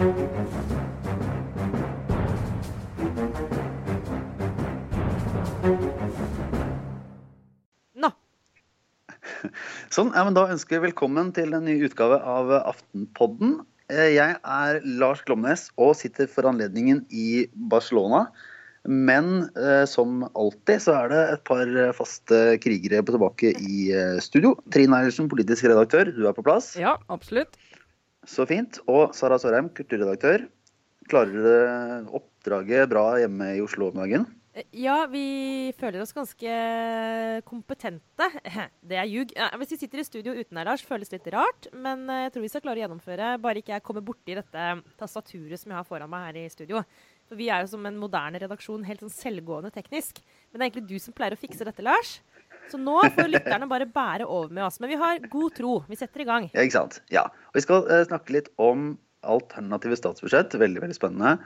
Nå. Sånn, ja, men Da ønsker vi velkommen til en ny utgave av Aftenpodden. Eh, Jeg er Lars Glomnes og sitter for anledningen i Barcelona. Men eh, som alltid så er det et par eh, faste krigere på tilbake i eh, studio. Trine Eilertsen, politisk redaktør, du er på plass. Ja, absolutt. Så fint. Og Sara Sørheim, kulturredaktør. Klarer dere oppdraget bra hjemme i Oslo om dagen? Eh, Ja, vi føler oss ganske kompetente. Det er ljug. Hvis vi sitter i studio uten deg, Lars, føles litt rart. Men eh, jeg tror vi skal klare å gjennomføre, bare ikke jeg kommer borti dette tastaturet som jeg har foran meg her i studio. For vi er jo som en moderne redaksjon, helt sånn selvgående teknisk. Men det er egentlig du som pleier å fikse dette, Lars. Så nå får lytterne bare bære over med oss. Men vi har god tro. Vi setter i gang. Ja, ikke sant? Ja. Og vi skal eh, snakke litt om alternative statsbudsjett. Veldig, veldig spennende.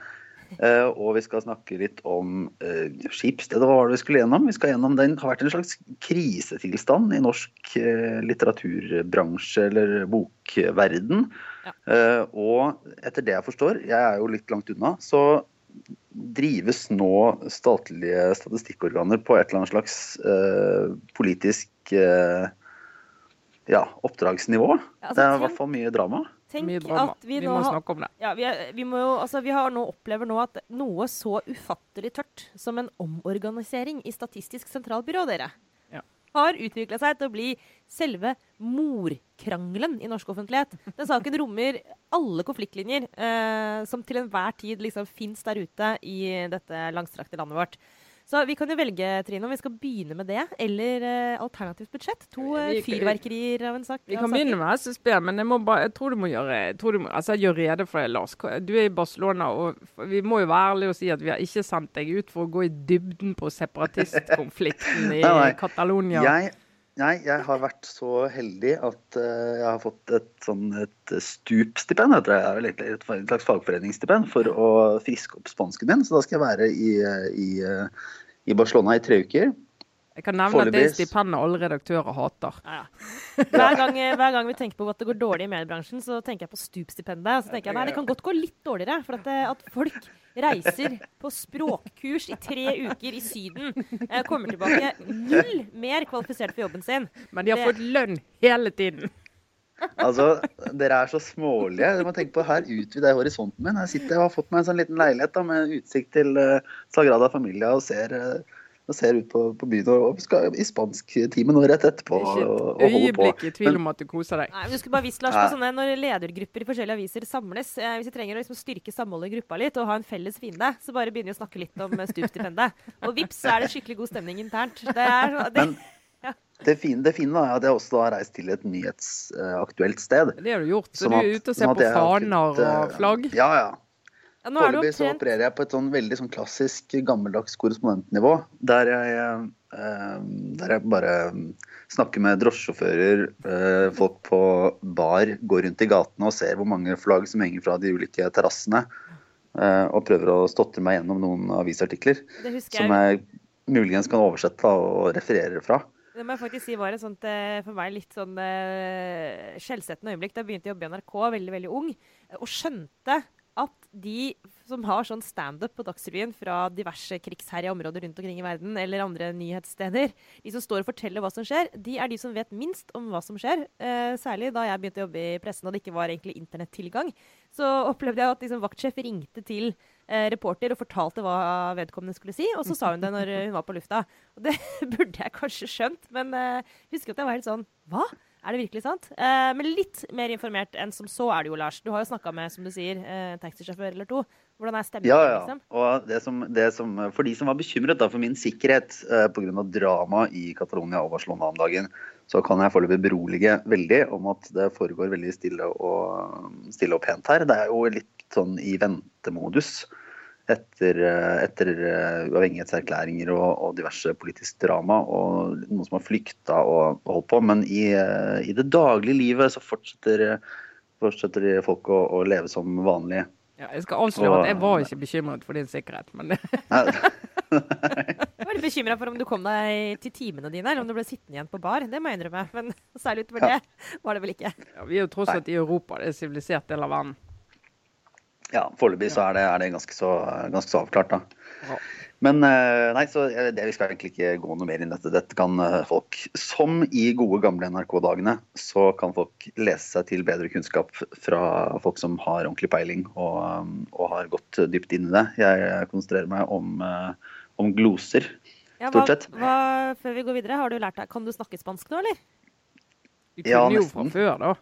Eh, og vi skal snakke litt om uh, Skipsstedet. Hva var det vi skulle gjennom? Vi skal gjennom Den har vært en slags krisetilstand i norsk eh, litteraturbransje eller bokverden. Ja. Eh, og etter det jeg forstår, jeg er jo litt langt unna, så drives nå statlige statistikkorganer på et eller annet slags eh, politisk eh, ja, oppdragsnivå. Altså, det er i hvert fall mye drama. Tenk Mye drama. at vi, Vi nå må snakke om det. Ja, vi, er, vi, må jo, altså, vi har nå opplever nå at noe så ufattelig tørt som en omorganisering i Statistisk sentralbyrå, dere. Har utvikla seg til å bli selve morkrangelen i norsk offentlighet. Den saken rommer alle konfliktlinjer eh, som til enhver tid liksom fins der ute i dette langstrakte landet vårt. Så vi kan jo velge, Trine, om vi skal begynne med det, eller uh, alternativt budsjett. To uh, fyrverkerier av en sak. Vi kan begynne med SSB, men jeg, må bare, jeg tror du må gjøre du må, altså, gjør rede for det, Lars. Du er i Barcelona, og vi må jo være ærlige og si at vi har ikke sendt deg ut for å gå i dybden på separatistkonflikten i. Catalonia. Jeg, nei, jeg har vært så heldig at eh, jeg har fått et sånn et stupstipend, heter det. Et, et slags fagforeningsstipend for å friske opp spansken min. Så da skal jeg være i, eh, i, eh, i Barcelona i tre uker. Jeg kan nevne at det er alle redaktører hater. Ja, ja. Hver, gang, hver gang vi tenker på at det går dårlig i mediebransjen, så tenker jeg på stupstipendet. Og så tenker jeg nei, det kan godt gå litt dårligere. For at, det- at folk reiser på språkkurs i tre uker i Syden, eh, kommer tilbake null mer kvalifisert for jobben sin. Men de har Det- fått lønn hele tiden. Altså, Dere er så smålige. Dere må tenke på Her utvider jeg horisonten min. Her sitter jeg og har fått meg en sånn liten leilighet da, med utsikt til uh, Sagrada Familia og ser, eh, og ser ut på, på byen og, skal i spansktimen rett etterpå. Ikke og, og holde på. øyeblikk i tvil om at du koser deg. Nei, men du skulle bare visst, Lars, på sånne Når ledergrupper i forskjellige aviser samles eh, Hvis vi trenger å liksom styrke samholdet i gruppa litt og ha en felles fiende, så bare begynner vi å snakke litt om eh, stupstipendet. Og vips, så er det skikkelig god stemning internt. Det er, så- det, Men det fine, det fine er at jeg også har reist til et nyhetsaktuelt sted. Det har du gjort. Så Sånn du er ute og sånn ser på faner eh, og flagg? Ja, ja. Ja, Foreløpig så opererer jeg på et sånn veldig sånn klassisk gammeldags korrespondentnivå. Der jeg, eh, der jeg bare snakker med drosjesjåfører, eh, folk på bar, går rundt i gatene og ser hvor mange flagg som henger fra de ulike terrassene. eh, og prøver å stotre meg gjennom noen avisartikler som jeg. muligens kan oversette og referere fra. Det må jeg faktisk si var et sånt, eh, for meg litt sånn uh, skjellsettende øyeblikk da jeg begynte å jobbe i NRK, veldig veldig ung, eh, og skjønte de som har sånn standup på Dagsrevyen fra diverse krigsherja områder rundt omkring i verden, eller andre nyhetssteder, de som står og forteller hva som skjer, de er de som vet minst om hva som skjer. Eh, særlig da jeg begynte å jobbe i pressen og det ikke var egentlig internettilgang. Så opplevde jeg at liksom, vaktsjef ringte til eh, reporter og fortalte hva vedkommende skulle si, og så sa hun det når hun var på lufta. Og det burde jeg kanskje skjønt, men eh, husker at jeg var helt sånn Hva? Er det virkelig sant? Eh, men litt mer informert enn som så er det jo, Lars. Du har jo snakka med, som du sier, eh, taxisjåfør eller to. Hvordan er stemningen? Ja, ja. liksom? Og det som, det som, for de som var bekymret da, for min sikkerhet eh, pga. drama i Catalonia og Barcelona om dagen, så kan jeg foreløpig berolige veldig om at det foregår veldig stille og, stille og pent her. Det er jo litt sånn i ventemodus etter, eh, etter eh, uavhengighetserklæringer og, og diverse politisk drama, og noen som har flykta og, og holdt på. Men i, eh, i det daglige livet så fortsetter, fortsetter folk å, å leve som vanlig. Ja, jeg skal avsløre at jeg var ikke bekymret for din sikkerhet, men Jeg var litt bekymra for om du kom deg til timene dine, eller om du ble sittende igjen på bar. Det må jeg innrømme. Men særlig utover det var det vel ikke. ja, vi er jo tross alt i Europa, det er en sivilisert del av verden. Ja, foreløpig så er det, er det ganske, så, ganske så avklart, da. Ja. Men eh, nei, så eh, det, vi skal egentlig ikke gå noe mer inn i dette. Dette kan eh, folk, som i gode gamle NRK-dagene, så kan folk lese seg til bedre kunnskap fra folk som har ordentlig peiling og, og har gått dypt inn i det. Jeg konsentrerer meg om, om gloser. Ja, Stort sett. hva, før vi går videre, har du lært deg Kan du snakke spansk nå, eller? Du Ja, nesten. jo fra før, da.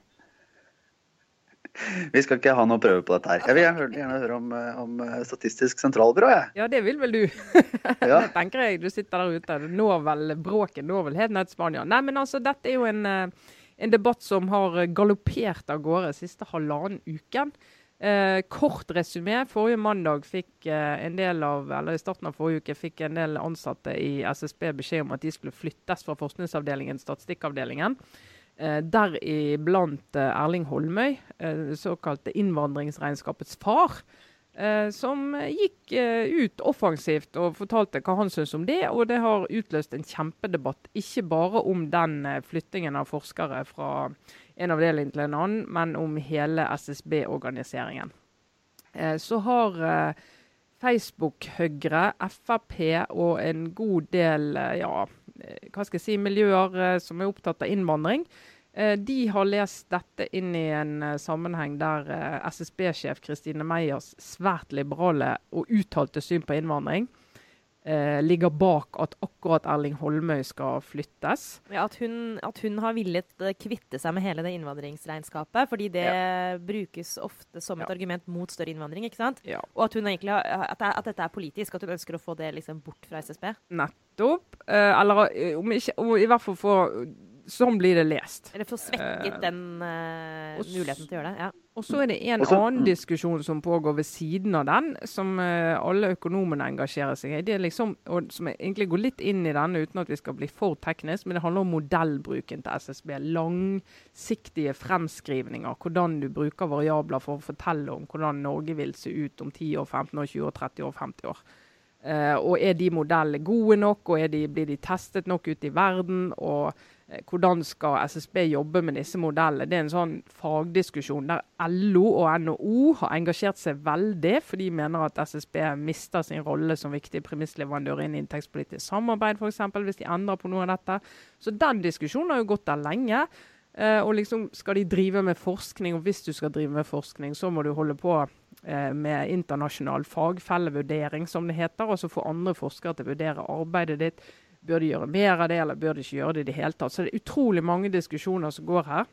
Vi skal ikke ha noe prøve på dette her. Jeg vil gjerne, gjerne høre om, eh, om eh, Statistisk sentralbyrå, jeg. Ja, det vil vel du. Ja. Det tenker jeg. Du sitter der ute. Nå vel bråket når vel helt ned til Spania. Nei, men altså, dette er jo en, eh, en debatt som har galoppert av gårde siste halvannen uken. Eh, kort resymé. Forrige mandag fikk eh, en del av, eller i starten av forrige uke fikk en del ansatte i SSB beskjed om at de skulle flyttes fra forskningsavdelingen, statistikkavdelingen. Eh, Deriblant eh, Erling Holmøy, eh, såkalte innvandringsregnskapets far. Eh, som gikk eh, ut offensivt og fortalte hva han syntes om det. Og det har utløst en kjempedebatt, ikke bare om den eh, flyttingen av forskere fra en avdeling til en annen, men om hele SSB-organiseringen. Eh, så har eh, Facebook, Høyre, Frp og en god del ja, hva skal jeg si, miljøer eh, som er opptatt av innvandring, eh, de har lest dette inn i en eh, sammenheng der eh, SSB-sjef Kristine Meyers svært liberale og uttalte syn på innvandring eh, ligger bak at akkurat Erling Holmøy skal flyttes. Ja, at, hun, at hun har villet eh, kvitte seg med hele det innvandringsregnskapet, fordi det brukes ofte som et Ja. argument mot større innvandring. ikke sant? Ja. Og at, egentlig at, det, at dette er politisk, at hun ønsker å få det liksom bort fra SSB. Nettopp. Eh, eller eh, om ikke, om i hvert fall få Sånn blir det lest. Eller få svekket Eh, den eh, muligheten til å gjøre det. Ja. Og så er det en Også, annen diskusjon som pågår ved siden av den, som eh, alle økonomene engasjerer seg i. Det er liksom, og som egentlig går litt inn i denne uten at vi skal bli for teknisk, men det handler om modellbruken til SSB. Langsiktige fremskrivninger. Hvordan du bruker variabler for å fortelle om hvordan Norge vil se ut om 10 år, 15 år, 20 år, 30 år, 50 år. Eh, og er de modellene gode nok, og de, blir de testet nok ute i verden? Og eh, hvordan skal SSB jobbe med disse modellene? Det er en sånn fagdiskusjon der LO og NHO har engasjert seg veldig, for de mener at SSB mister sin rolle som viktig premissleverandør innen inntektspolitisk samarbeid, f.eks., hvis de endrer på noe av dette. Så den diskusjonen har jo gått der lenge. Eh, og liksom skal de drive med forskning, og hvis du skal drive med forskning, så må du holde på eh, med internasjonal fagfellevurdering, som det heter. Og så få andre forskere til å vurdere arbeidet ditt. Bør de gjøre mer av det, eller bør de ikke gjøre det i det hele tatt? Så det er utrolig mange diskusjoner som går her.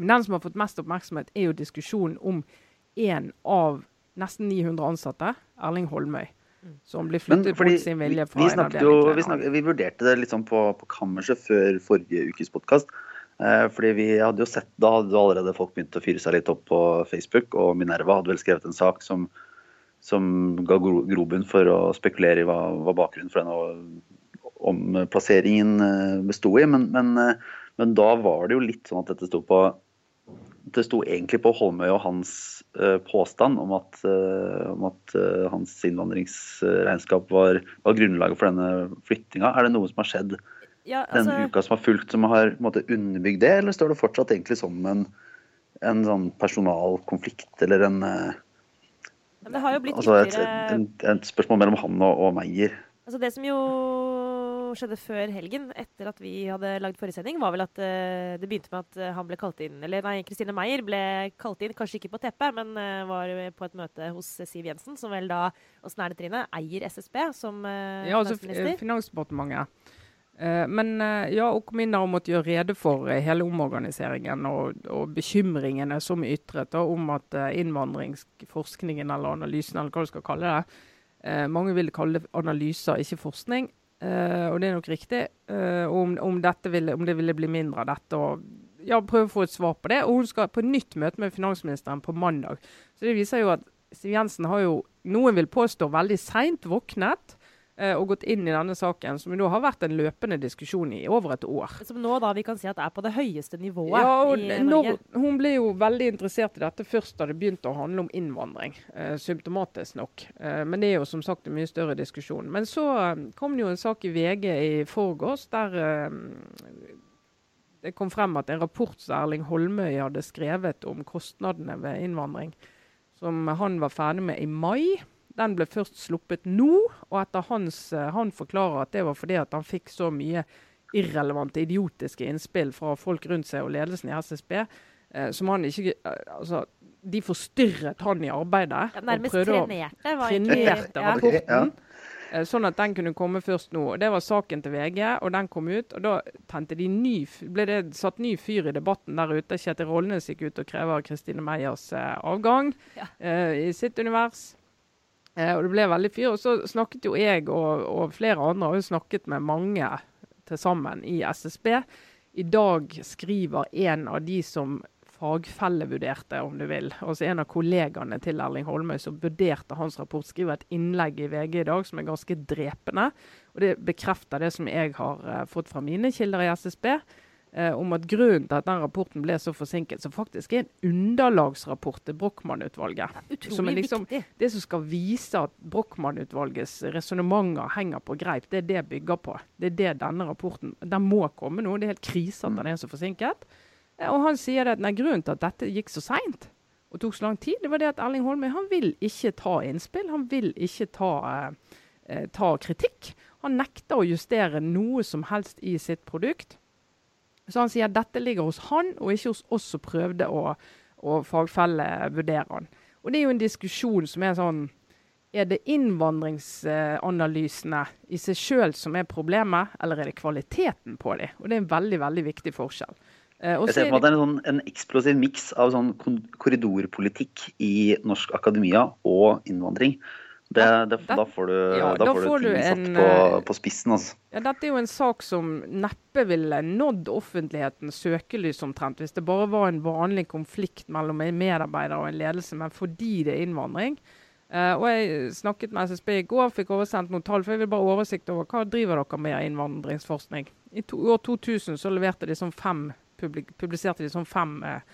Men den som har fått mest oppmerksomhet, er jo diskusjonen om en av nesten 900 ansatte, Erling Holmøy. Som blir flyttet fordi mot sin vilje fra vi, en snakket avdeling jo, vi, snakket, vi vurderte det litt sånn på, på kammerset før forrige ukes podkast. Eh, fordi vi hadde jo sett, Da hadde allerede folk begynt å fyre seg litt opp på Facebook. Og Minerva hadde vel skrevet en sak som, som ga gro, grobunn for å spekulere i hva, hva bakgrunnen for denne omplasseringen eh, besto i. Men, men, eh, men da var det jo litt sånn at dette sto på det sto egentlig på Holmøy og hans påstand om at, om at hans innvandringsregnskap var, var grunnlaget for denne flyttinga. Er det noe som har skjedd Ja, denne den uka som har fulgt, som har på en måte, underbygd det, eller står det fortsatt egentlig som en, en sånn personalkonflikt eller en, men det har jo blitt altså et, ytterligere et, et spørsmål mellom han og, og Meyer? Altså Det som jo skjedde før helgen, etter at vi hadde lagd forrige sending, var vel at uh, det begynte med at eh, han ble kalt inn Eller nei, Kristine Meyer ble kalt inn, kanskje ikke på teppet, men uh, var på et møte hos Siv Jensen, som vel da, åssen er det Trine, eier SSB som uh, Ja, altså finansminister. Finansdepartementet. Eh, men eh, ja, og minner om å gjøre rede for eh, hele omorganiseringen og, og bekymringene som ytret da, om at innvandringsforskningen eller analysen, eller hva du skal kalle det Mange vil kalle det analyser, ikke forskning. og det er nok riktig. om, om, ville, om det ville bli mindre av dette. og ja, Prøve å få et svar på det. Og hun skal på nytt møte med finansministeren på mandag. Så det viser jo at Siv Jensen har jo, noen vil påstå, veldig seint våknet og gått inn i denne saken, som da har vært en løpende diskusjon i over et år. Som nå da vi kan si at det er på det høyeste nivået Ja, og i når, Hun ble jo veldig interessert i dette først da det begynte å handle om innvandring. Eh, symptomatisk nok. Eh, men det er jo som sagt en mye større diskusjon. Men så eh, kom det jo en sak i VG i forgårs der eh, det kom frem at en rapport som Erling Holmøy hadde skrevet om kostnadene ved innvandring, som han var ferdig med i mai. Den ble først sluppet nå, og etter hans, han forklarer at det var fordi at han fikk så mye irrelevante, idiotiske innspill fra folk rundt seg og ledelsen i SSB. Eh, som han ikke altså, De forstyrret han i arbeidet. Ja, nærmest og trenerte. Var trenerte ja. rapporten. Ja. Sånn at den kunne komme først nå. Det var saken til VG, og den kom ut. og Da de ny, ble det satt ny fyr i debatten der ute. Kjetil Rollnes gikk ut og krever Kristine Meyers eh, avgang ja. uh, i sitt univers. Uh, og det ble veldig fyr. Og så snakket jo jeg og, og flere andre har jo snakket med mange til sammen i SSB. I dag skriver en av de som fagfellevurderte, om du vil, altså en av kollegaene til Erling Holmøy som vurderte hans rapport, skriver et innlegg i VG i dag som er ganske drepende. og Det bekrefter det som jeg har uh, fått fra mine kilder i SSB eh, om at grunnen til at den rapporten ble så forsinket, som faktisk er en underlagsrapport til Brochmann-utvalget. Det er liksom viktig. Det som skal vise at Brochmann-utvalgets resonnementer henger på greip, det er det bygger på. Det er det denne rapporten Den må komme nå. Det er helt krise at den er så forsinket. Eh, og han sier at nei, grunnen til at dette gikk så seint og tok så lang tid, det var det at Erling Holmøy han vil ikke ta innspill. Han vil ikke ta, eh, eh ta kritikk. Han nekter å justere noe som helst i sitt produkt. Så han sier at dette ligger hos han, og ikke hos oss som prøvde å, å fagfellevurdere han. Og det er jo en diskusjon som er sånn Er det innvandringsanalysene i seg sjøl som er problemet, eller er det kvaliteten på dem? Og det er en veldig, veldig viktig forskjell. Uh, jeg ser på at det er en, sånn, en eksplosiv miks av sånn korridorpolitikk i norsk akademia og innvandring. Det, det, da får du, ja, da får du ting satt på, eh, på, spissen. Altså. Ja, dette er jo en sak som neppe ville nådd offentlighetens søkelys omtrent, hvis det bare var en vanlig konflikt mellom en medarbeider og en ledelse, men fordi det er innvandring. Uh, og Jeg snakket med SSB i går, fikk oversendt noen tall. for Jeg vil bare oversikt over hva driver dere med i innvandringsforskning. I to, år 2000 så leverte de sånn fem, publiserte de sånn fem uh,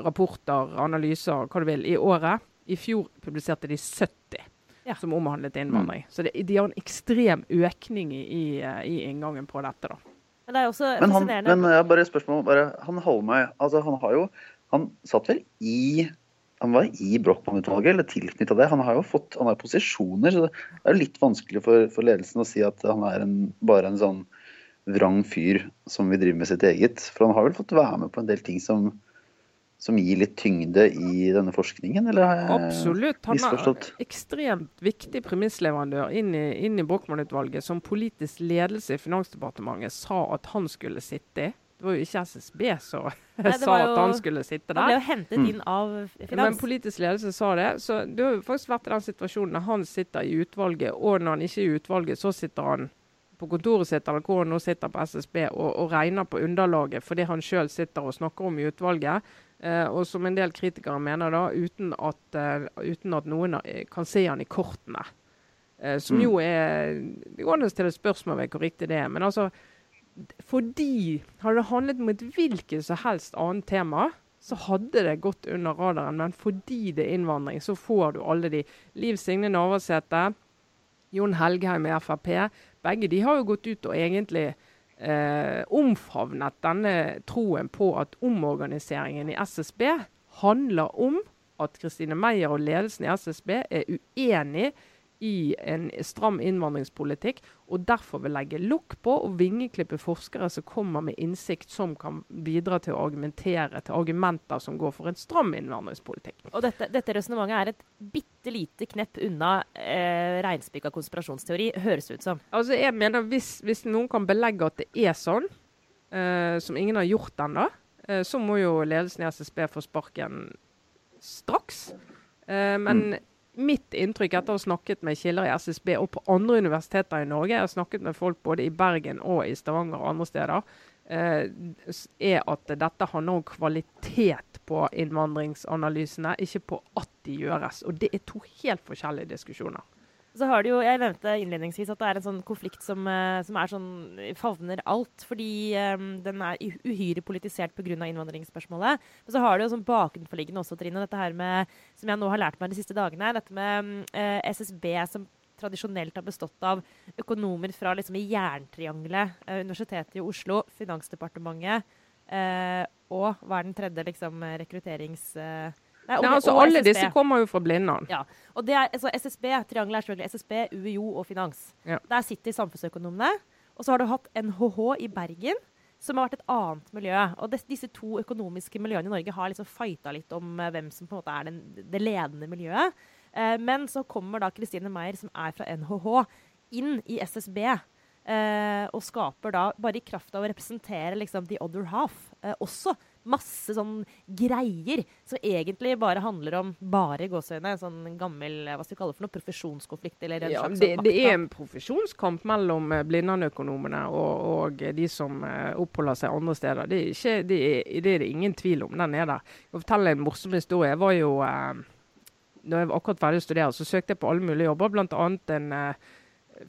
rapporter, analyser, hva du vil, i året. I fjor publiserte de 70 ja. som omhandlet innvandring. Mm. Så det, de har en ekstrem økning i, i, i, inngangen på dette. da. Men det er også men han, men jeg bare spørsmål, bare, han Holmøy, altså han har jo Han satt vel i han var i Brochmann-utvalget, eller tilknytta det. Han har jo fått, han har posisjoner, så det er jo litt vanskelig for, for ledelsen å si at han er en, bare en sånn vrang fyr som vil drive med sitt eget. For han har vel fått være med på en del ting som som gir litt tyngde i denne forskningen, eller har jeg Absolutt. Han er ekstremt viktig premissleverandør inn i, inn i Brochmann-utvalget, som politisk ledelse i Finansdepartementet sa at han skulle sitte i. Det var jo ikke SSB som sa jo, at han skulle sitte der. Han ble jo hentet inn av finans. Men politisk ledelse sa det. Så det har faktisk vært i den situasjonen når han sitter i utvalget, og når han ikke er i utvalget, så sitter han på kontoret sitt eller hvor han nå sitter på SSB og, og regner på underlaget fordi han sjøl sitter og snakker om i utvalget. Uh, og som en del kritikere mener, da, uten at, uh, uten at noen kan se han i kortene. Uh, som mm. jo er Det går an å stille spørsmål ved hvor riktig det er. Men altså, fordi Hadde det handlet om et hvilket som helst annet tema, så hadde det gått under radaren. Men fordi det er innvandring, så får du alle de. Liv Signe Navarsete, Jon Helgheim i Frp. Begge de har jo gått ut og egentlig eh, omfavnet denne troen på at omorganiseringen i SSB handler om at Kristine Meyer og ledelsen i SSB er uenig i en stram innvandringspolitikk, og derfor vil legge lokk på og vingeklippe forskere som kommer med innsikt som kan bidra til å argumentere til argumenter som går for en stram innvandringspolitikk. Og Dette, dette resonnementet er et bitte lite knepp unna eh, reinspikka konspirasjonsteori, høres det ut som. Altså jeg mener hvis, hvis noen kan belegge at det er sånn, eh, som ingen har gjort ennå, eh, så må jo ledelsen i SSB få sparken straks. Eh, men mm mitt inntrykk etter å ha snakket med kilder i SSB og på andre universiteter i Norge, jeg har snakket med folk både i Bergen og i Stavanger og andre steder, eh, er at dette handler om kvalitet på innvandringsanalysene, ikke på at de gjøres. Og det er to helt forskjellige diskusjoner. Så har du jo, Jeg nevnte innledningsvis at det er en sånn konflikt som, uh, som er sånn, favner alt. Fordi um, den er uhyre politisert pga. innvandringsspørsmålet. Men så har du jo sånn bakenforliggende også, Trine, dette her med, som jeg nå har lært meg de siste dagene, dette med uh, eh, SSB som tradisjonelt har bestått av økonomer fra liksom, i jerntriangelet. Uh, Universitetet i Oslo, Finansdepartementet og hva er den tredje liksom, rekrutterings... Nei, Nei, altså, alle SSB. disse kommer jo fra Blindern. Ja. Og det er, altså, SSB, triangelet er selvfølgelig SSB, UiO og finans. Ja. Der sitter samfunnsøkonomene. Og så har du hatt NHH i Bergen, som har vært et annet miljø. Og des, disse to økonomiske miljøene i Norge har liksom fighta litt om uh, hvem som på en måte er den, det ledende miljøet. Uh, men så kommer da Kristine Meyer, som er fra NHH, inn i SSB. Uh, og skaper da, bare i kraft av å representere liksom the other half, eh, også masse sånn greier som egentlig bare handler om bare gåseøyne, sånn gammel hva skal vi kalle det for noe, profesjonskonflikt eller en Ja, slags det, sånn det er en profesjonskamp mellom eh, Blindern-økonomene og, og de som eh, oppholder seg andre steder. Det er, ikke, det, er, det er det ingen tvil om. Den er der. Jeg forteller fortelle en morsom historie. Jeg var jo, eh, da jeg var akkurat ferdig å studere, så søkte jeg på alle mulige jobber, bl.a. en eh,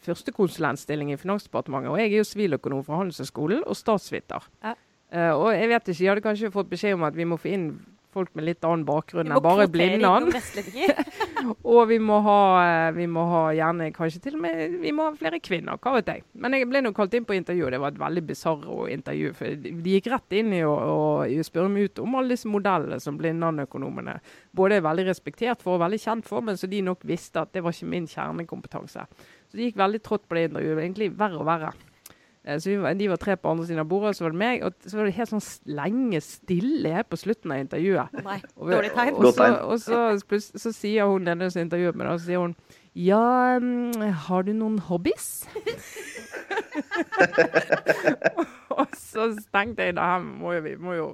førstekonsulentstilling i Finansdepartementet. Og jeg er jo siviløkonom fra Handelshøyskolen og statsviter. Ja. Eh, og jeg vet ikke, jeg hadde kanskje fått beskjed om at vi må få inn folk med litt annen bakgrunn enn bare vestlendinger. Og vi må, ha, eh, vi må ha gjerne kanskje til og med vi må ha flere kvinner, hva vet jeg. Men jeg ble nå kalt inn på intervju, og det var et veldig bisarro intervju. For de gikk rett inn i å, å, spørre meg ut om alle disse modellene som Blindern-økonomene både er veldig respektert for og veldig kjent for, men så de nok visste at det var ikke min kjernekompetanse. Så de gikk veldig trått på det intervjuet. Egentlig verre og verre. Eh, Så vi var, De var tre på andre siden av bordet, og så var det meg. Og så var det helt sånn lenge stille helt på slutten av intervjuet. Nei, Og, vi- dårlig tegn. og, så, og så, plutselig- så sier hun denne som intervjuet meg, og så sier hun Ja, mm, har du noen hobbies? og så tenkte jeg da må jo vi må jo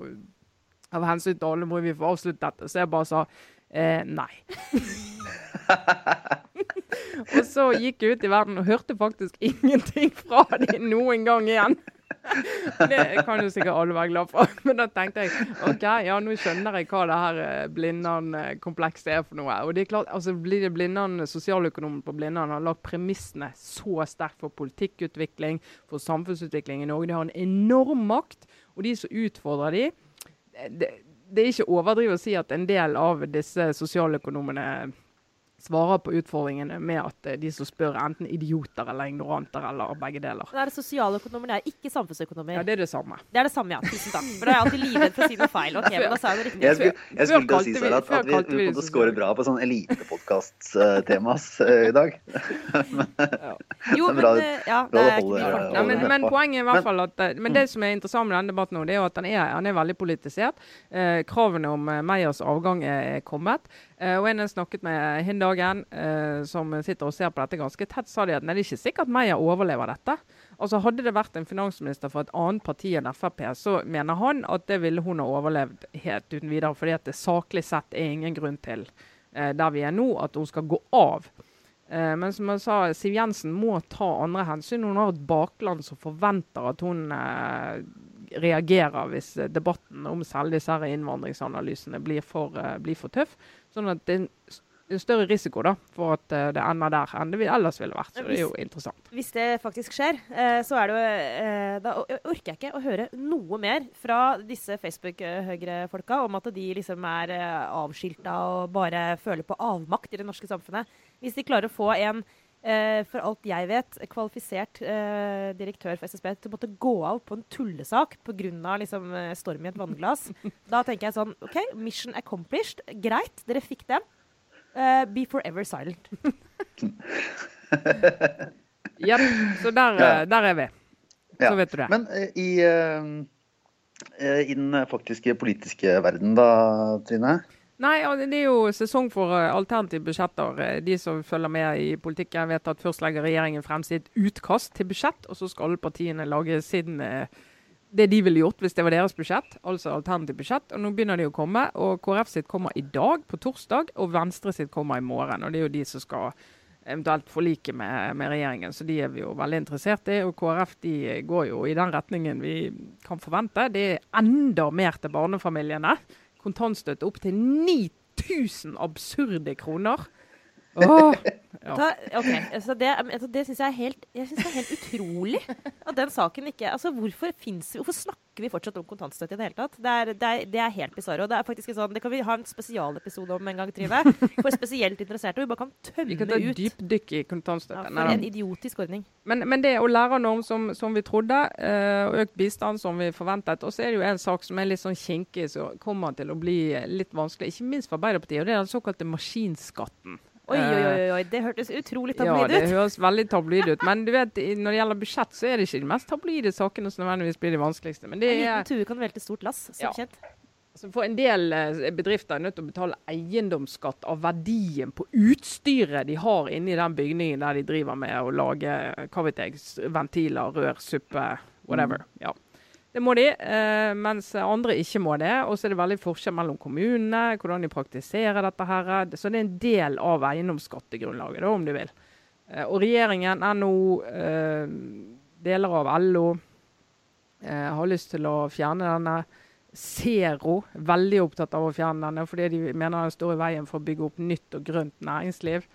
Av hensyn til alle må vi få avslutte dette. Så jeg bare sa eh, nei. og så gikk jeg ut i verden og hørte faktisk ingenting fra dem noen gang igjen. Det kan jo sikkert alle være glad for. Men da tenkte jeg OK, ja, nå skjønner jeg hva det her eh, Blindern-komplekset er for noe. Og det er klart, altså blir det Blindern, Sosialøkonomen på Blindern har lagt premissene så sterkt for politikkutvikling, for samfunnsutvikling i Norge. De har en enorm makt. Og de som utfordrer de, det, det er ikke overdrivet å si at en del av disse sosialøkonomene svarer på utfordringene med at eh, de som spør, er enten idioter eller ignoranter eller begge deler. Det er det sosialøkonomer, det er ikke samfunnsøkonomer. Ja, det er det samme. Det er det samme, ja. Tusen takk. For da er jeg alltid livredd for å si noe feil. Ok, men da sa jeg det riktig. Jeg skulle, jeg skulle til å si vi- Sara, at, at vi, vi vi til sosial- score bra på sånn elitepodkast-temas i dag. Jo, Det er men bra- eh, ja, bra det er ikke mye ja, men, men poenget er i hvert fall at eh, Men det som er interessant med denne debatten nå, det er jo at den er, den er veldig politisert. Eh, kravene om eh, Meyers avgang er kommet. Eh, og en jeg snakket med hin dagen, eh, som sitter og ser på dette ganske tett, sa de at det er ikke sikkert Meyer overlever dette. Altså Hadde det vært en finansminister fra et annet parti enn Frp, så mener han at det ville hun ha overlevd helt uten videre. fordi at det saklig sett er ingen grunn til, eh, der vi er nå, at hun skal gå av. Men som jeg sa, Siv Jensen må ta andre hensyn. Hun har et bakland som forventer at hun eh, reagerer hvis debatten om selv disse innvandringsanalysene blir for, eh, blir for tøff. Sånn at det er en, større risiko da, for at eh, det ender der enn det ellers ville vært. Så det er jo interessant. Hvis det faktisk skjer, eh, så er det jo eh, Da orker jeg ikke å høre noe mer fra disse Facebook-høyrefolka om at de liksom er avskilta og bare føler på avmakt i det norske samfunnet. Hvis de klarer å få en for alt jeg vet, kvalifisert eh, direktør for SSB til å måtte gå av på en tullesak pga. Liksom, eh, storm i et vannglass, da tenker jeg sånn OK, mission accomplished. Greit, dere fikk den. Eh, be forever silent. Ja, så der, eh, der er vi. Ja. Så vet du det. Men eh, i, eh, eh, i den faktiske politiske verden da, Trine? Nei, det er jo sesong for eh, alternative budsjetter. Eh, De som følger med i politikken, vet at først legger regjeringen frem sitt utkast til budsjett, og så skal alle partiene lage sin eh, det de ville gjort hvis det var deres budsjett, altså alternativt budsjett. Og nå begynner de å komme. og KrF sitt kommer i dag, på torsdag, og Venstre sitt kommer i morgen. Og det er jo de som skal eventuelt forlike med, med regjeringen, så de er vi jo veldig interessert i. Og KrF de går jo i den retningen vi kan forvente. Det er enda mer til barnefamiliene. Kontantstøtte opp til 9000 absurde kroner. Ja. Da, ok, altså Det, altså det syns jeg er helt Jeg synes det er helt utrolig at den saken ikke altså Hvorfor, finnes, hvorfor snakker vi fortsatt om kontantstøtte i det hele tatt? Det er, det er, det er helt bisarro. Det er faktisk sånn, det kan vi ha en spesialepisode om en gang, Trine. For spesielt interesserte. Vi bare kan tømme Vi kan ta ut. dypdykk i Ja, kontantstøtte. for en idiotisk ordning. Men, men det å lære lærernorm som, som vi trodde, eh, og økt bistand som vi forventet. Og så er det jo en sak som er litt sånn kinkig, som kommer til å bli litt vanskelig. Ikke minst for Arbeiderpartiet, og det er den såkalte maskinskatten. Oi, oi, Eh, oi, oi, det hørtes utrolig tabloid Ja, tabloid det høres veldig tabloid ut. Men du vet, når det gjelder budsjett, så er det ikke de mest tabloide sakene som nødvendigvis blir de vanskeligste. Men det En er liten tue kan velte stort lass, som Ja. kjent. Altså for en del eh, bedrifter er nødt til å betale eiendomsskatt av verdien på utstyret de har inni den bygningen der de driver med å lage eh, hva vet jeg, ventiler, rør, suppe, whatever. Ja. Det må de, eh, mens andre ikke må det. Og så er det veldig forskjell mellom kommunene, hvordan de praktiserer dette. her. Så det er en del av eiendomsskattegrunnlaget, da, om du vil. Eh, og regjeringen, NHO, eh, deler av LO har lyst til å fjerne denne. Zero veldig opptatt av å fjerne denne, fordi de mener den står i veien for å bygge opp nytt og grønt næringsliv.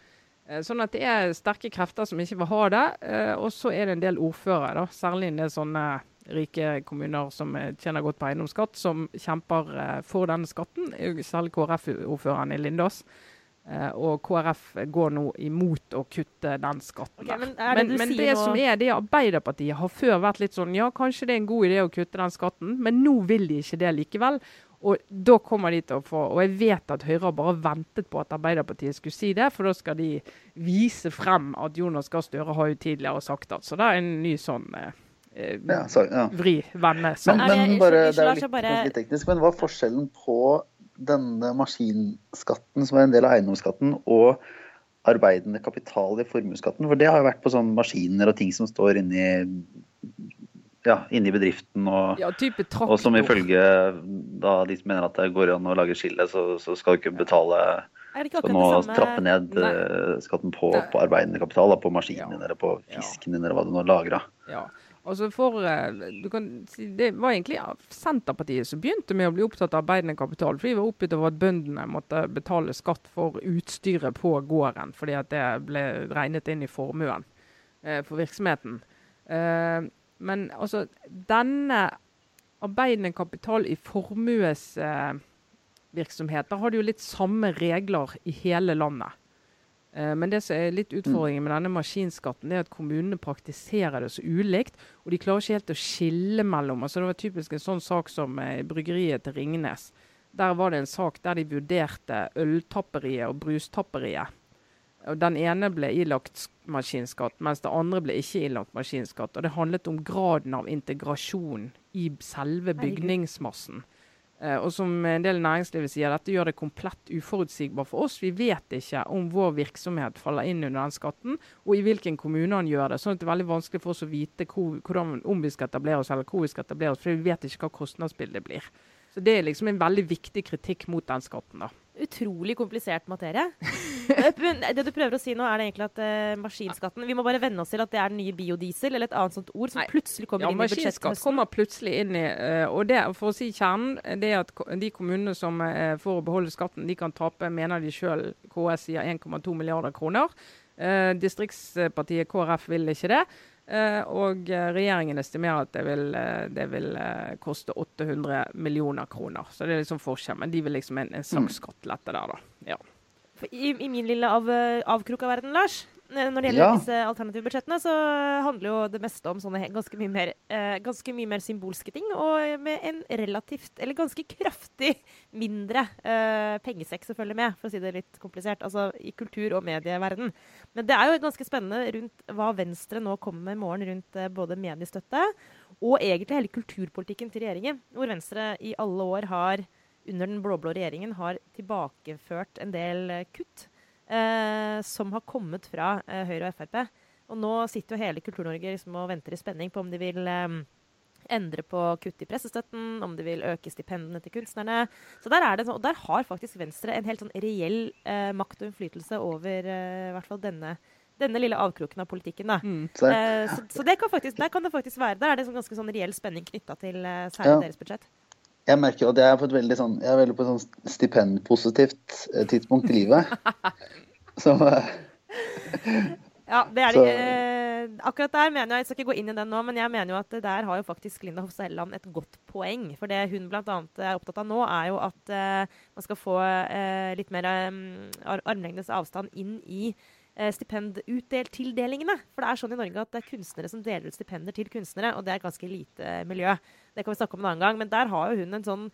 Sånn at det er sterke krefter som ikke vil ha det. Og så er det en del ordførere, særlig en del sånne rike kommuner som eh, tjener godt på eiendomsskatt, som kjemper eh, for denne skatten. Selv Særlig KrF-ordføreren i Lindås. Eh, Og KrF går nå imot å kutte den skatten. Okay, men det men men det noe... som er det Arbeiderpartiet har før vært litt sånn Ja, kanskje det er en god idé å kutte den skatten, men nå vil de ikke det likevel. Og da kommer de til å få Og jeg vet at Høyre har bare ventet på at Arbeiderpartiet skulle si det, for da skal de vise frem at Jonas Gahr Støre har jo tidligere sagt at Så det er en ny sånn eh, eh, Ja, sorry, ja. vri, vende, Men, sånn. Det- men bare, det er jo litt, bare- litt teknisk, men hva er forskjellen på denne maskinskatten, som er en del av eiendomsskatten, og arbeidende kapital i formuesskatten? For det har jo vært på sånne maskiner og ting som står inni ja, inni bedriften, og, Ja, type og som ifølge da, de som mener at det går an å lage skille, så, så skal du ikke betale Er det ikke Skal nå akkurat trappe ned Nei. eh, skatten på, på arbeidende kapital, da, på maskinen Ja. din eller på Ja. fisken din eller hva du nå lager. da. Ja. Altså for, eh, kan det var egentlig Senterpartiet som begynte med å bli opptatt av arbeidende kapital. For de var oppgitt over at bøndene måtte betale skatt for utstyret på gården. Fordi at det ble regnet inn i formuen eh, for virksomheten. Eh, men altså, denne arbeidende kapital i formuesvirksomheter har de jo litt samme regler i hele landet. Eh, Men det som er litt utfordringen med denne maskinskatten, det er at kommunene praktiserer det så ulikt. Og de klarer ikke helt å skille mellom. altså Det var typisk en sånn sak som eh, bryggeriet til Ringnes. Der var det en sak der de vurderte øltapperiet og brustapperiet. Og Den ene ble ilagt sk- maskinskatt, mens det andre ble ikke ilagt maskinskatt. Og Det handlet om graden av integrasjon i selve bygningsmassen. Eh, og som en del næringslivet sier, dette gjør det komplett uforutsigbart for oss. Vi vet ikke om vår virksomhet faller inn under den skatten, og i hvilken kommune han gjør det. Sånn at det er veldig vanskelig for oss å vite hvor, hvordan, om vi skal etablere oss, eller hvor vi skal etablere oss, for vi vet ikke hva kostnadsbildet blir. Så det er liksom en veldig viktig kritikk mot den skatten. da. Utrolig komplisert materie. Det du prøver å si nå, er det egentlig at uh, maskinskatten Vi må bare venne oss til at det er den nye biodiesel, eller et annet sånt ord som Nei. plutselig kommer Ja, inn i budsjettet. Maskinskatt kommer plutselig inn i uh, og det, For å si kjernen, det er at de kommunene som uh, får beholde skatten, de kan tape, mener de sjøl, KS sier 1,2 milliarder kroner. Eh, distriktspartiet KrF vil ikke det. Eh, og eh, regjeringen estimerer at det vil, eh, det vil koste 800 millioner kroner. Så det er liksom forskjell. Men de vil liksom en, en slags skattelette der, da. Ja. I, I min lille av, avkrok av verden, Lars, når det gjelder Ja. disse alternative budsjettene, så handler jo det meste om sånne ganske mye mer, eh, ganske mye mer symbolske ting, og med en relativt, eller ganske kraftig mindre eh, pengesekk som følger med, for å si det litt komplisert, altså i kultur- og medieverden. Men det er jo ganske spennende rundt hva Venstre nå kommer med i morgen rundt eh, både mediestøtte og egentlig hele kulturpolitikken til regjeringen, hvor Venstre i alle år har under den blå-blå regjeringen har tilbakeført en del eh, kutt eh, som har kommet fra eh, Høyre og Frp. Og nå sitter jo hele Kultur-Norge liksom og venter i spenning på om de vil eh, endre på kutt i pressestøtten, om de vil øke stipendene til kunstnerne. Så der, er det, og der har faktisk Venstre en helt sånn reell eh, makt og innflytelse over eh, i hvert fall denne, denne lille avkroken av politikken. da. Mm. Så, Eh, så så det kan faktisk, der kan det faktisk være. Der er det sånn ganske sånn reell spenning knytta til eh, særlig Ja. deres budsjett. Jeg merker at jeg er på et veldig sånn, jeg er veldig på et sånn stipendpositivt eh, tidspunkt i livet. Så eh, Ja, det er, det, eh, akkurat der mener jeg, jeg skal ikke gå inn i den nå, men jeg mener jo at der har jo faktisk Linda Hofstad Helleland et godt poeng. For det hun bl.a. er opptatt av nå, er jo at uh, man skal få uh, litt mer um, armlengdes avstand inn i stipendtildelingene. For det er sånn i Norge at det er kunstnere som deler ut stipender til kunstnere, og det er ganske lite miljø. Det kan vi snakke om en annen gang. Men der har jo hun en sånn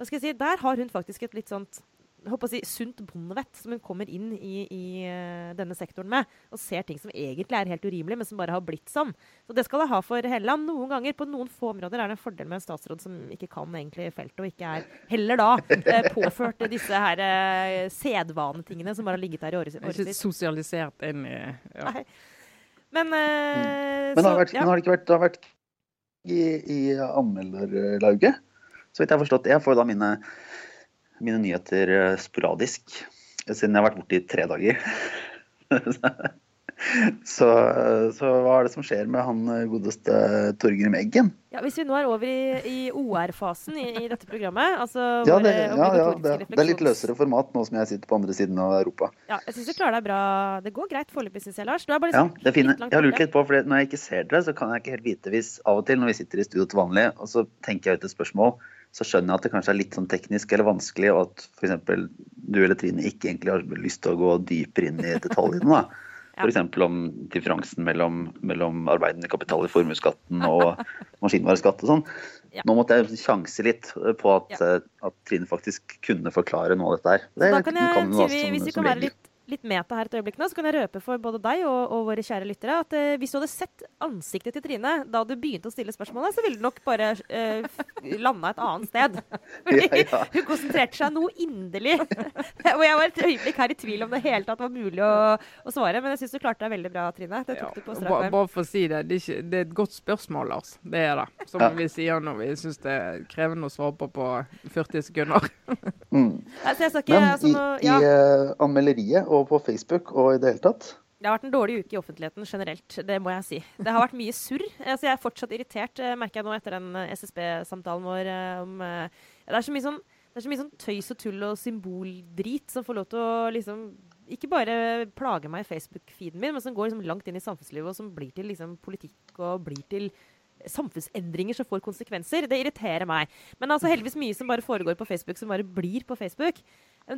hva skal jeg si, Der har hun faktisk et litt sånt håper å si, sunt bondevett som hun kommer inn i, i uh, denne sektoren med, og ser ting som egentlig er helt urimelig, men som bare har blitt sånn. Så det skal det ha for Helleland. Noen ganger, på noen få områder, er det en fordel med en statsråd som ikke kan egentlig feltet, og ikke er heller da uh, påført disse her uh, sedvanetingene som bare har ligget der i årevis. Ikke sosialisert inn i ja. Nei. Men, mm. men, det har, vært, ja. men har det ikke vært, det har vært i, i anmelderlauget? Så vidt jeg har forstått. Jeg får da mine mine nyheter eh, sporadisk, siden jeg har vært borte i tre dager. Så, så, hva er det som skjer med han eh, godeste Torgrim Eggen? Ja, Hvis vi nå er over i, i OR-fasen i, i, dette programmet altså ja, det, ja, ja det, det, er litt løsere format nå som jeg sitter på andre siden av Europa. Ja, jeg syns du klarer deg bra. Det går greit foreløpig, syns jeg, Lars. Du er bare liksom ja, det er fine. Jeg har lurt litt på, for når jeg ikke ser dere, så kan jeg ikke helt vite hvis av og til når vi sitter i studio til vanlig, og så tenker jeg ut et spørsmål så skjønner jeg at det kanskje er litt sånn teknisk eller vanskelig, og at f.eks. du eller Trine ikke egentlig har lyst til å gå dypere inn i detaljene. da. F.eks. om differansen mellom, mellom arbeidende kapital i formuesskatten og maskinvareskatt og sånn. Ja. Nå måtte jeg sjanse litt på at, ja. at, Trine faktisk kunne forklare noe av dette her. Det, da kan jeg, kan si, hvis vi kan være litt litt meta her et øyeblikk nå, så kan jeg røpe for både deg og, og våre kjære lyttere at uh, hvis du hadde sett ansiktet til Trine da du begynte å stille spørsmålet, så ville du nok bare uh, landa et annet sted. Fordi ja, ja. hun konsentrerte seg noe inderlig. og jeg var et øyeblikk her i tvil om det hele tatt var mulig å, å svare, men jeg syns du klarte deg veldig bra, Trine. Det tok ja, du på strak arm. Bare for å si det, det er, ikke, det er, et godt spørsmål, Lars. Det er det. Som vi sier når vi syns det er krevende å svare på på 40 sekunder. mm. Altså, ikke, men altså, nå, i, i uh, anmelderiet og på Facebook og i det hele tatt? Det har vært en dårlig uke i offentligheten generelt, det må jeg si. Det har vært mye surr. Altså, jeg er fortsatt irritert, eh, merker jeg nå etter den eh, SSB-samtalen vår om Det er så mye sånn det er så mye sånn tøys og tull og symboldrit som får lov til å liksom Ikke bare plage meg i Facebook-feeden min, men som går liksom langt inn i samfunnslivet, og som blir til liksom politikk og blir til samfunnsendringer som får konsekvenser. Det irriterer meg. Men altså heldigvis mye som bare foregår på Facebook, som bare blir på Facebook.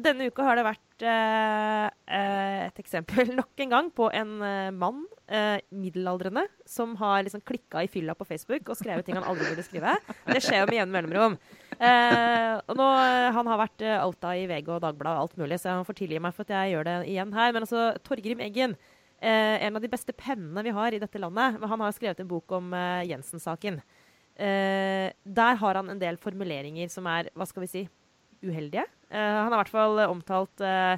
Denne uka har det vært eh, et eksempel nok en gang på en uh, mann, eh, middelaldrende, som har liksom klikka i fylla på Facebook og skrevet ting han aldri burde skrive. Det skjer jo med jevne mellomrom. og nå, Han har vært outa i VG og Dagbladet og alt mulig, så han får tilgi meg for at jeg gjør det igjen her. Men altså, Torgrim Eggen, en av de beste pennene vi har i dette landet, han har skrevet en bok om Jensen-saken. der har han en del formuleringer som er, hva skal vi si, uheldige. Uh, han har i hvert fall omtalt uh,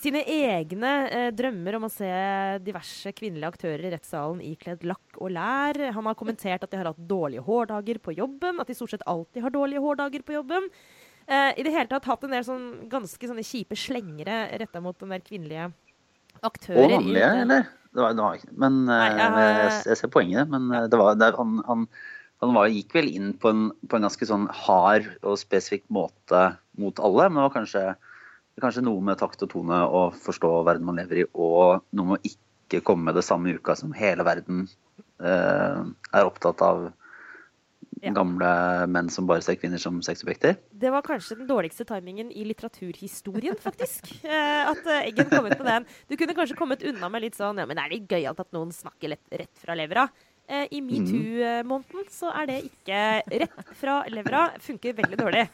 sine egne eh, drømmer om å se diverse kvinnelige aktører i rettssalen ikledd lakk og lær. Han har kommentert at de har hatt dårlige hårdager på jobben, at de stort sett alltid har dårlige hårdager på jobben. I det hele tatt hatt en del sånn, ganske sånne kjipe slengere retta mot den der kvinnelige aktører. Og vanlige, eller? Det var, det var, men Nei, jeg, jeg, ser poenget, men det var, det, han, han han var, gikk vel inn på en, på en, ganske sånn hard og spesifikk måte mot alle. Men det var kanskje, kanskje noe med takt og tone å forstå verden man lever i, og noe med å ikke komme med det samme uka som hele verden eh, er opptatt av ja. gamle menn som bare ser kvinner som sexobjekter. Det var kanskje den dårligste timingen i litteraturhistorien, faktisk. Eh, at eh, Eggen kom ut med den. Du kunne kanskje kommet unna med litt sånn Ja, men er det gøyalt at noen snakker rett fra levra? Eh, I metoo-måneden så er det ikke rett fra levra. Funker veldig dårlig.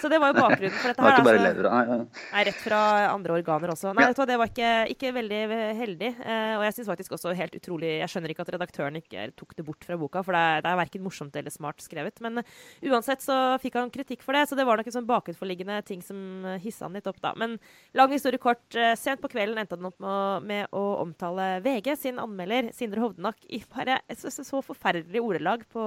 Så det var jo bakgrunnen for dette. her. Ikke bare altså. lever, nei, nei, rett fra andre organer også. Nei, vet du hva, Det var ikke, ikke veldig heldig. Eh, og jeg syns faktisk også helt utrolig Jeg skjønner ikke at redaktøren ikke tok det bort fra boka, for det er, det er verken morsomt eller smart skrevet. Men uansett så fikk han kritikk for det, så det var nok en sånn bakenforliggende ting som hissa han litt opp, da. Men lang historie kort. Uh, sent på kvelden endte han opp med, med å omtale VG sin anmelder, Sindre Hovdenak, i bare så, så, så forferdelige ordelag på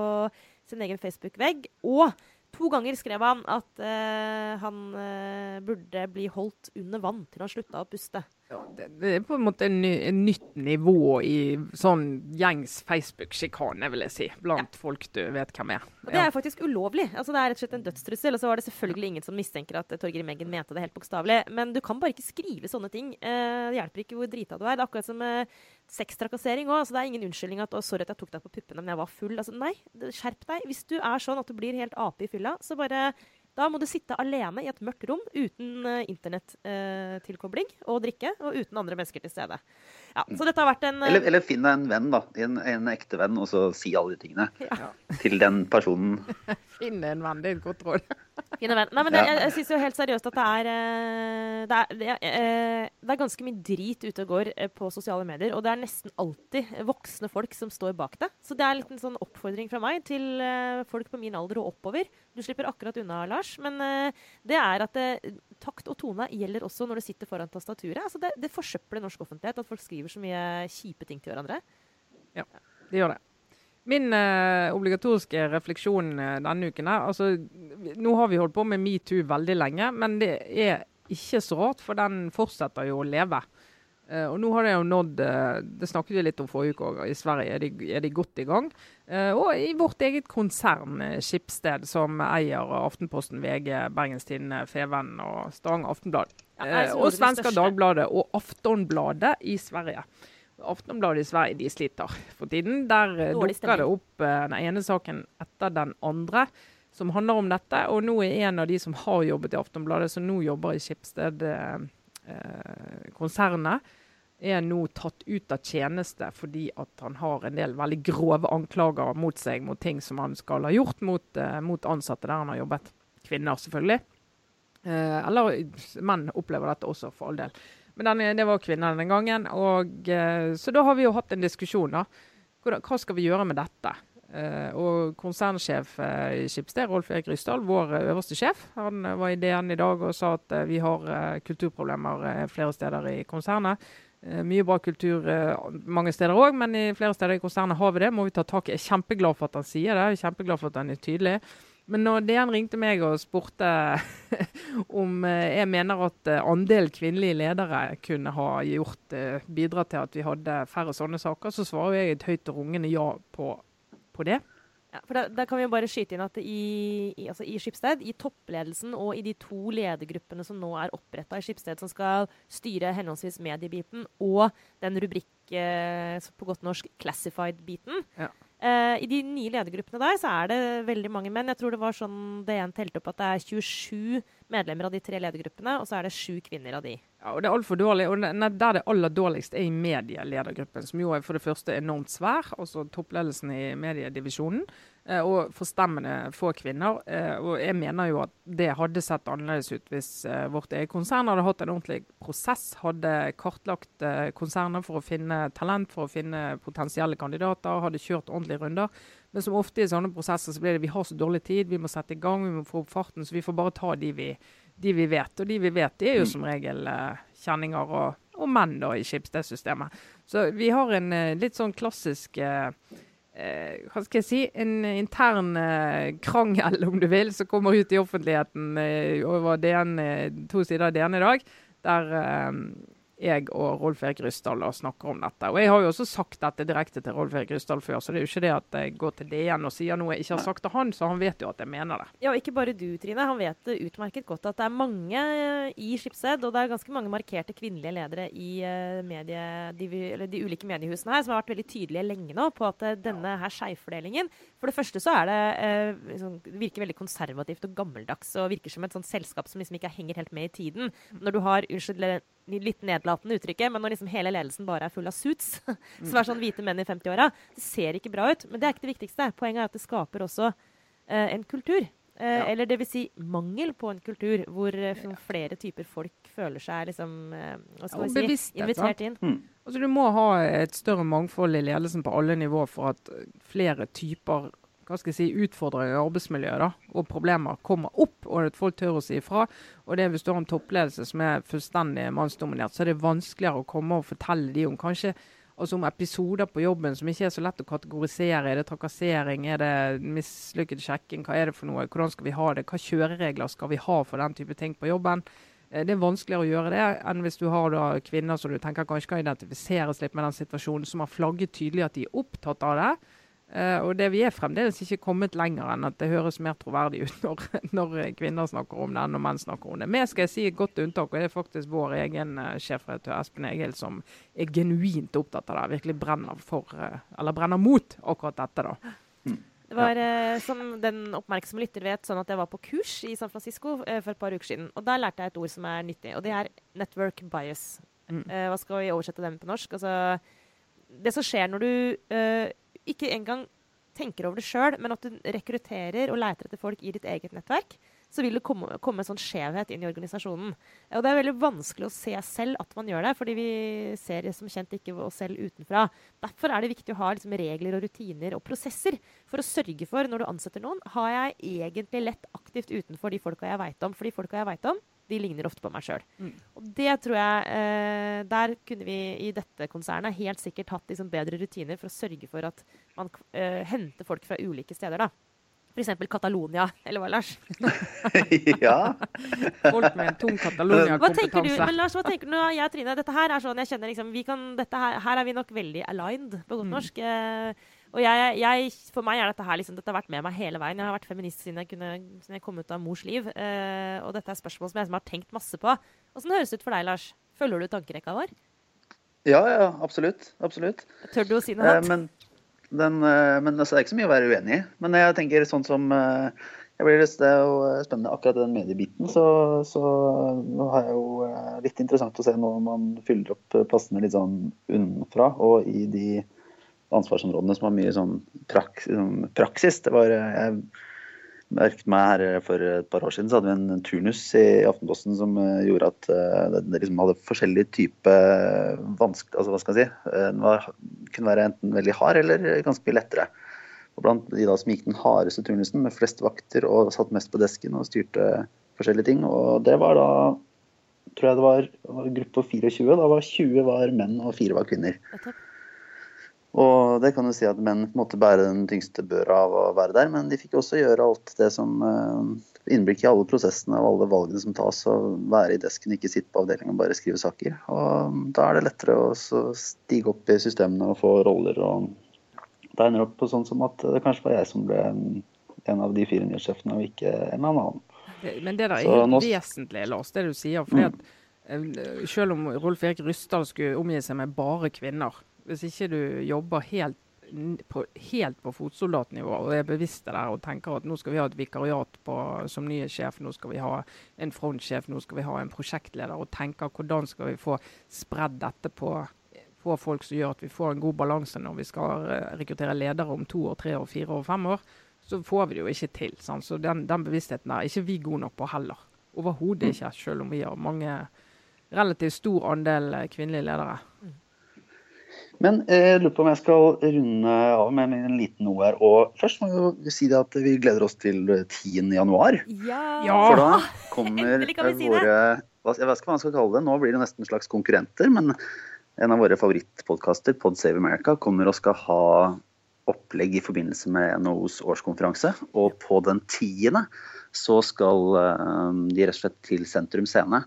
sin egen Facebook-vegg. Og To ganger skrev han at uh, han uh, burde bli holdt under vann til han slutta å puste. Ja, det, det, er på en måte en, en nytt nivå i sånn gjengs Facebook-sjikane, vil jeg si. Blant ja. folk du vet hvem er. Og det er faktisk ulovlig. Altså, det er rett og slett en dødstrussel. Og så var det selvfølgelig ingen som mistenker at Torgrim Meggen mente det helt bokstavelig. Men du kan bare ikke skrive sånne ting. Uh, det hjelper ikke hvor drita du er. Det er akkurat som sextrakassering òg. Altså, det er ingen unnskyldning at sorry at jeg tok deg på puppene, men jeg var full'. Altså, nei, skjerp deg. Hvis du er sånn at du blir helt ape i fylla, så bare da må du sitte alene i et mørkt rom uten uh, internettilkobling og drikke, og uten andre mennesker til stede. Ja, så dette har vært en eh, Eller, eller finn deg en venn, da. En, en ekte venn, og så si alle de tingene til den personen. Finn en venn, det er et godt råd. Fine venn. Nei, men det, jeg, jeg syns jo helt seriøst at det er eh, det er, det, er, eh, det er ganske mye drit ute og går på sosiale medier, og det er nesten alltid voksne folk som står bak det. Så det er en liten sånn oppfordring fra meg til folk på min alder og oppover. Du slipper akkurat unna, Lars, men det er at det, takt og tone gjelder også når du sitter foran tastaturet. Altså det, det forsøpler norsk offentlighet at folk skriver så mye kjipe ting til hverandre. Ja, de gjør det. Min eh, obligatoriske refleksjon eh, denne uken er altså, Nå har vi holdt på med metoo veldig lenge, men det er ikke så rart, for den fortsetter jo å leve. Uh, og nå har det jo nådd uh, Det snakket vi litt om forrige uke òg. I Sverige er de, er de godt i gang. Uh, og i vårt eget konsern, Skipsted, som eier Aftenposten, VG, Bergens Tidende, Feven og Stavanger Aftenblad. Ja, Eh, og Svenska. Dagbladet og Aftonbladet i Sverige. Aftonbladet i Sverige de sliter for tiden. Der eh, dukker det opp eh, den ene saken etter den andre som handler om dette. Og nå er en av de som har jobbet i Aftonbladet, som nå jobber i Skipsted-konsernet, er nå tatt ut av tjeneste fordi at han har en del veldig grove anklager mot seg mot ting som han skal ha gjort mot, eh, mot ansatte der han har jobbet. Kvinner, selvfølgelig. Eh, eller menn opplever dette også, for all del. Men den, det var kvinner denne gangen. Og, eh, så da har vi jo hatt en diskusjon. da. Hva skal vi gjøre med dette? Eh, og konsernsjef i Skipsted, Rolf Erik Rysdal, vår øverste sjef, han var i DN i dag og sa at vi har kulturproblemer flere steder i konsernet. Mye bra kultur mange steder òg, men i flere steder i konsernet har vi det. må vi ta tak i. Jeg er kjempeglad for at han sier det, jeg er kjempeglad for at han er tydelig. Men når DN ringte meg og spurte om eh, jeg mener at andel andelen kvinnelige ledere kunne ha gjort, eh, bidratt til at vi hadde færre sånne saker, så svarer jeg et høyt og rungende ja på, på det. Ja, for da, da kan vi jo bare skyte inn at i, i, altså i Skipsted, i toppledelsen og i de to ledergruppene som nå er oppretta i Skipsted, som skal styre henholdsvis mediebiten og den rubrik, eh, på godt norsk, classified-biten. Ja. Eh, I de nye ledergruppene der så er det veldig mange menn. Jeg tror det var sånn en telte opp at det er 27 medlemmer av de tre ledergruppene, og så er det sju kvinner av de. Ja, og Det er altfor dårlig. og Der det aller dårligst er i medieledergruppen, som jo er for det første enormt svær, altså toppledelsen i mediedivisjonen, og forstemmende få kvinner. Eh, og jeg mener jo at det hadde sett annerledes ut hvis eh, vårt eget konsern hadde hatt en ordentlig prosess, hadde kartlagt eh, konsernet for å finne talent, for å finne potensielle kandidater, hadde kjørt ordentlige runder. Men som ofte i sånne prosesser så blir det vi har så dårlig tid, vi må sette i gang, vi må få opp farten, så vi får bare ta de vi, de vi vet. Og de vi vet, de er jo som regel eh, kjenninger og, og menn da i Schibsted-systemet. Så vi har en eh, litt sånn klassisk eh, hva skal jeg si, en intern eh, krangel, om du vil, som kommer ut i offentligheten eh, over DN, eh, to sider av DN i dag, der eh, jeg og Rolf Erik Ryssdal og snakker om dette. Og Jeg har jo også sagt dette direkte til Rolf Erik Ryssdal før, så det er jo ikke det at jeg går til DN og sier noe jeg ikke har sagt til han, så han vet jo at jeg mener det. Ja, og ikke bare du, Trine. Han vet utmerket godt at det er mange eh, i Schibsted, og det er ganske mange markerte kvinnelige ledere i eh, medie, de, eller de ulike mediehusene her, som har vært veldig tydelige lenge nå på at eh, denne her skjevfordelingen For det første så er det liksom, det virker veldig konservativt og gammeldags og virker som et sånt selskap som liksom ikke henger helt med i tiden. Når du har unnskyld, litt nedlatende uttrykket, men når liksom hele ledelsen bare er full av suits, som er sånn hvite menn i 50-åra, det ser ikke bra ut. Men det er ikke det viktigste. Poenget er at det skaper også eh, en kultur. Eh, Ja. Eller det vil si mangel på en kultur hvor eh, flere typer folk føler seg liksom eh, Hva skal ja, vi si? bevissthet, Invitert inn. Altså Du må ha et større mangfold i ledelsen på alle nivåer for at eh, flere typer hva skal jeg si, utfordringer i arbeidsmiljøet da, og problemer kommer opp, og at folk tør å si ifra. Og det Hvis du har en toppledelse som er fullstendig mannsdominert, så er det vanskeligere å komme og fortelle de om kanskje altså om episoder på jobben som ikke er så lett å kategorisere. Er det trakassering? Er det mislykket sjekking? Hva er det for noe? Hvordan skal vi ha det? Hva kjøreregler skal vi ha for den type ting på jobben? Eh, Det er vanskeligere å gjøre det enn hvis du har da kvinner som du tenker kanskje kan identifiseres litt med den situasjonen, som har flagget tydelig at de er opptatt av det. Uh, og det Vi er fremdeles ikke kommet lenger enn at det høres mer troverdig ut når, når kvinner snakker om det enn når menn snakker om det. Men skal si et godt unntak, og det er faktisk vår egen uh, sjefredaktør Espen Egil som er genuint opptatt av det. Virkelig brenner for, uh, eller brenner mot akkurat dette. da. Mm. Det var, som den oppmerksomme lytter vet, sånn at jeg var på kurs i San Francisco for et par uker siden. og Der lærte jeg et ord som er nyttig, og det er network bias. Mm. hva skal vi oversette den på norsk? Altså, det som skjer når du ikke engang tenker over det sjøl, men at du rekrutterer og leter etter folk i ditt eget nettverk, så vil det komme, komme, en sånn skjevhet inn i organisasjonen. Og det er veldig vanskelig å se selv at man gjør det, fordi vi ser som kjent ikke oss selv utenfra. Derfor er det viktig å ha liksom, regler og rutiner og prosesser for å sørge for, når du ansetter noen, har jeg egentlig lett aktivt utenfor de folka jeg veit om. For de folka jeg veit om, de ligner ofte på meg sjøl. Mm. Og det tror jeg eh, Der kunne vi i dette konsernet helt sikkert hatt liksom, bedre rutiner for å sørge for at man eh, henter folk fra ulike steder. da. F.eks. Catalonia, eller hva, Lars? ja. Folk med en tung Catalonia-kompetanse. Men Lars, hva tenker du? Jeg og Trine, dette her er sånn jeg kjenner liksom, kan, her, her, er vi nok veldig aligned, på godt mm. norsk. Eh, og jeg, jeg, for meg er dette her liksom, dette har vært med meg hele veien. Jeg har vært feminist siden jeg, kunne, siden jeg kom ut av mors liv. Uh, og dette er spørsmål som jeg som har tenkt masse på. Åssen høres det ut for deg, Lars? Følger du tankerekka vår? Ja, ja, absolutt. Absolutt. Tør du å si noe? Eh, men, den, uh, men altså, det er ikke så mye å være uenig i. Men jeg tenker sånn som jeg blir lyst til å spennende akkurat den mediebiten, så, så nå har jeg jo litt interessant å se når man fyller opp plassene litt sånn unnafra, og i de ansvarsområdene som har mye sånn praksis. Sånn praksis. Det var, jeg merket meg her For et par år siden så hadde vi en turnus i Aftenposten som eh, gjorde at den liksom hadde forskjellig type vanskelig altså hva skal jeg si, Den var, kunne være enten veldig hard eller ganske mye lettere. Og blant de da som gikk den hardeste turnusen med flest vakter og satt mest på desken og styrte forskjellige ting. Og det var da tror jeg det var, var gruppe 24. Da var 20 var menn og 4 var kvinner. Og det kan jo si at menn måtte bære den tyngste børa av å være der, men de fikk også gjøre alt det som uh, Innblikk i alle prosessene og alle valgene som tas, og være i desken, ikke sitte på avdelingen og bare skrive saker. Og da er det lettere å stige opp i systemene og få roller. og det ender opp på sånn som at det kanskje var jeg som ble en av de fire nyhetssjefene, og ikke en annen. Men det der er helt nå... vesentlig, Lars, det du sier. fordi at eh, selv om Rolf Erik Ryssdal skulle omgi seg med bare kvinner, hvis ikke du jobber helt på, helt på fotsoldatnivå og er bevisst der og tenker at nå skal vi ha et vikariat på, som sjef, nå skal vi ha en frontsjef, nå skal vi ha en prosjektleder, og tenker hvordan skal vi få spredd dette på, på folk som gjør at vi får en god balanse når vi skal eh, rekruttere ledere om to år, tre år, fire år, fem år, så får vi det jo ikke til. Sant? Så den, den, bevisstheten er ikke vi gode nok på heller. Overhodet ikke, selv om vi har mange relativt stor andel eh, kvinnelige ledere. Men eh, jeg lurer på om jeg skal runde av med en liten noe her. Og først må vi si det at vi gleder oss til 10. januar. Ja! For da kommer si våre Jeg vet ikke hva man skal kalle det. Nå blir det nesten en slags konkurrenter. Men en av våre favorittpodkaster, Pod Save America, kommer og skal ha opplegg i forbindelse med NHOs årskonferanse. Og på den tiende så skal eh, de rett og slett til Sentrum Scene.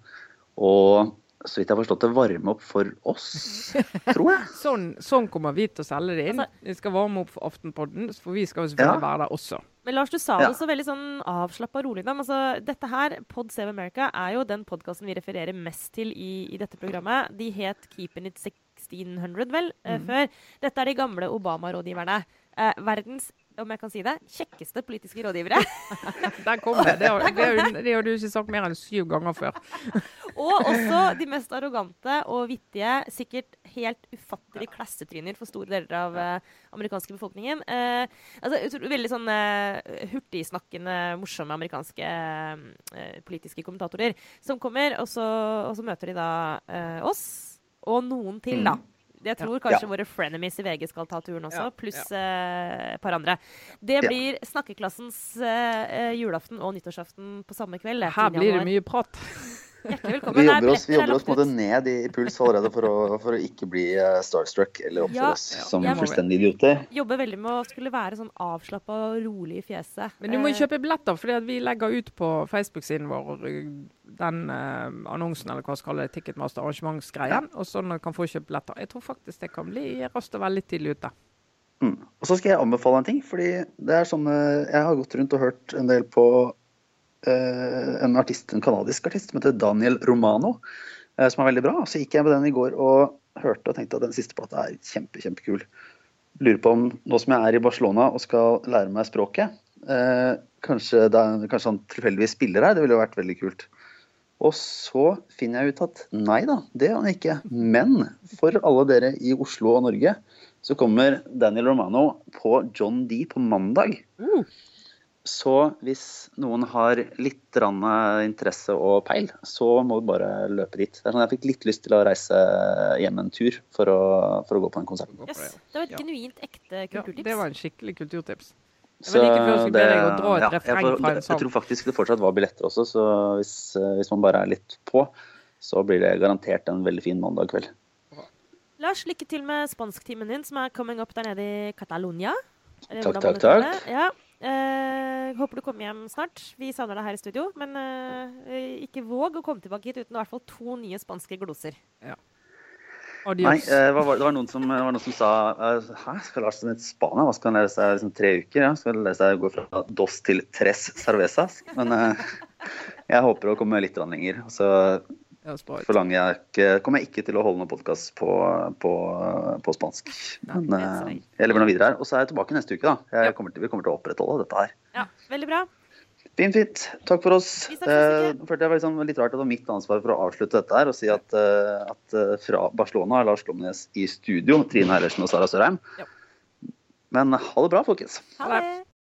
Og så vidt jeg har forstått det, varme opp for oss, tror jeg. sånn, sånn, kommer vi til å selge det inn. Altså- vi skal varme opp for Aftenpodden, for vi skal jo selvfølgelig ja. være der også. Men Lars, du sa det så veldig sånn avslappa og rolig. Da. Altså, dette her, Pod Save America, er jo den podkasten vi refererer mest til i, i, dette programmet. De het Keeping It 1600, vel, eh, mm. før. Dette er de gamle Obama-rådgiverne. Eh, verdens om jeg kan si det, kjekkeste politiske rådgivere. Der kom det. Det har, det, har, det har, du ikke sagt mer enn syv ganger før. og også de mest arrogante og vittige, sikkert helt ufattelige klassetryner for store deler av uh, amerikanske befolkningen. Uh, altså, veldig sånn uh, hurtigsnakkende, morsomme amerikanske politiske kommentatorer som kommer, og så, og så møter de da oss og noen til, da. Mm. Jeg tror kanskje ja. våre frenemies i VG skal ta turen også, pluss uh, par andre. Det blir snakkeklassens uh, julaften og nyttårsaften på samme kveld. Her blir det mye prat. Hjertelig velkommen. Vi jobber oss, vi jobber oss på ned i, puls allerede for å, for å ikke bli uh, starstruck eller oppføre ja, oss som ja, fullstendige idioter. Jobber veldig med å skulle være sånn avslappa og rolig i fjeset. Men du må jo kjøpe billetter, for vi legger ut på Facebook-siden vår den uh, annonsen, eller hva vi kaller det, Ticketmaster arrangementsgreien. Og sånn kan få kjøpe billetter. Jeg tror faktisk det kan bli raskt og veldig tidlig ute. Mm. Og så skal jeg anbefale en ting, fordi det er sånne Jeg har gått rundt og hørt en del på eh, en artist, en kanadisk artist som heter Daniel Romano, eh, som er veldig bra. Så gikk jeg med den i går og hørte og tenkte at den siste plata er kjempe, kjempekul. Lurer på om nå som jeg er i Barcelona og skal lære meg språket, eh, kanskje, er, kanskje han tilfeldigvis spiller her. Det ville jo vært veldig kult. Og så finner jeg ut at nei da, det gjør han ikke. Men for alle dere i Oslo og Norge, så kommer Daniel Romano på John D på mandag. Uh. Så hvis noen har litt interesse og peil, så må du bare løpe dit. Det er sånn Jeg fikk litt lyst til å reise hjem en tur for å, for å gå på den konserten. Yes. det. Det var et Ja. genuint ekte Ja, kulturtips. det var en skikkelig kulturtips. Det Så jeg skulle å dra et ja, jeg en Jeg tror faktisk det fortsatt var billetter også, så hvis, eh, hvis man bare er litt på, så blir det garantert en veldig fin mandag kveld. Lars, lykke til med spansktimen din, som er coming up der nede i Catalonia. Takk, takk, takk. Ja. Eh, håper du kommer hjem snart. Vi savner deg her i studio. Men eh, ikke våg å komme tilbake hit uten i hvert fall to nye spanske gloser. Ja. Adios. eh, hva var, det var noen som, det var noen som sa eh, Hæ, skal Lars til Spania? Hva skal han lære seg liksom, tre uker? Ja? Skal han lære seg å gå fra dos til tres cervezas? Men eh, jeg håper å komme litt lenger. Og så Forlanger jeg ikke, kommer jeg ikke til å holde noen podkast på, på, på spansk. Men eh, jeg lever nå videre her. Og så er jeg tilbake neste uke, da. Ja. Kommer til, vi kommer til å opprettholde dette her. Ja, veldig bra. Fint, fint. Takk for oss. Eh, følte jeg var liksom litt rart at det var mitt ansvar for å avslutte dette her og si at, eh, at eh, fra Barcelona er Lars Glomnes i studio, Trine Eilertsen og Sara Sørheim. Ja. Men ha det bra, folkens. Ha det.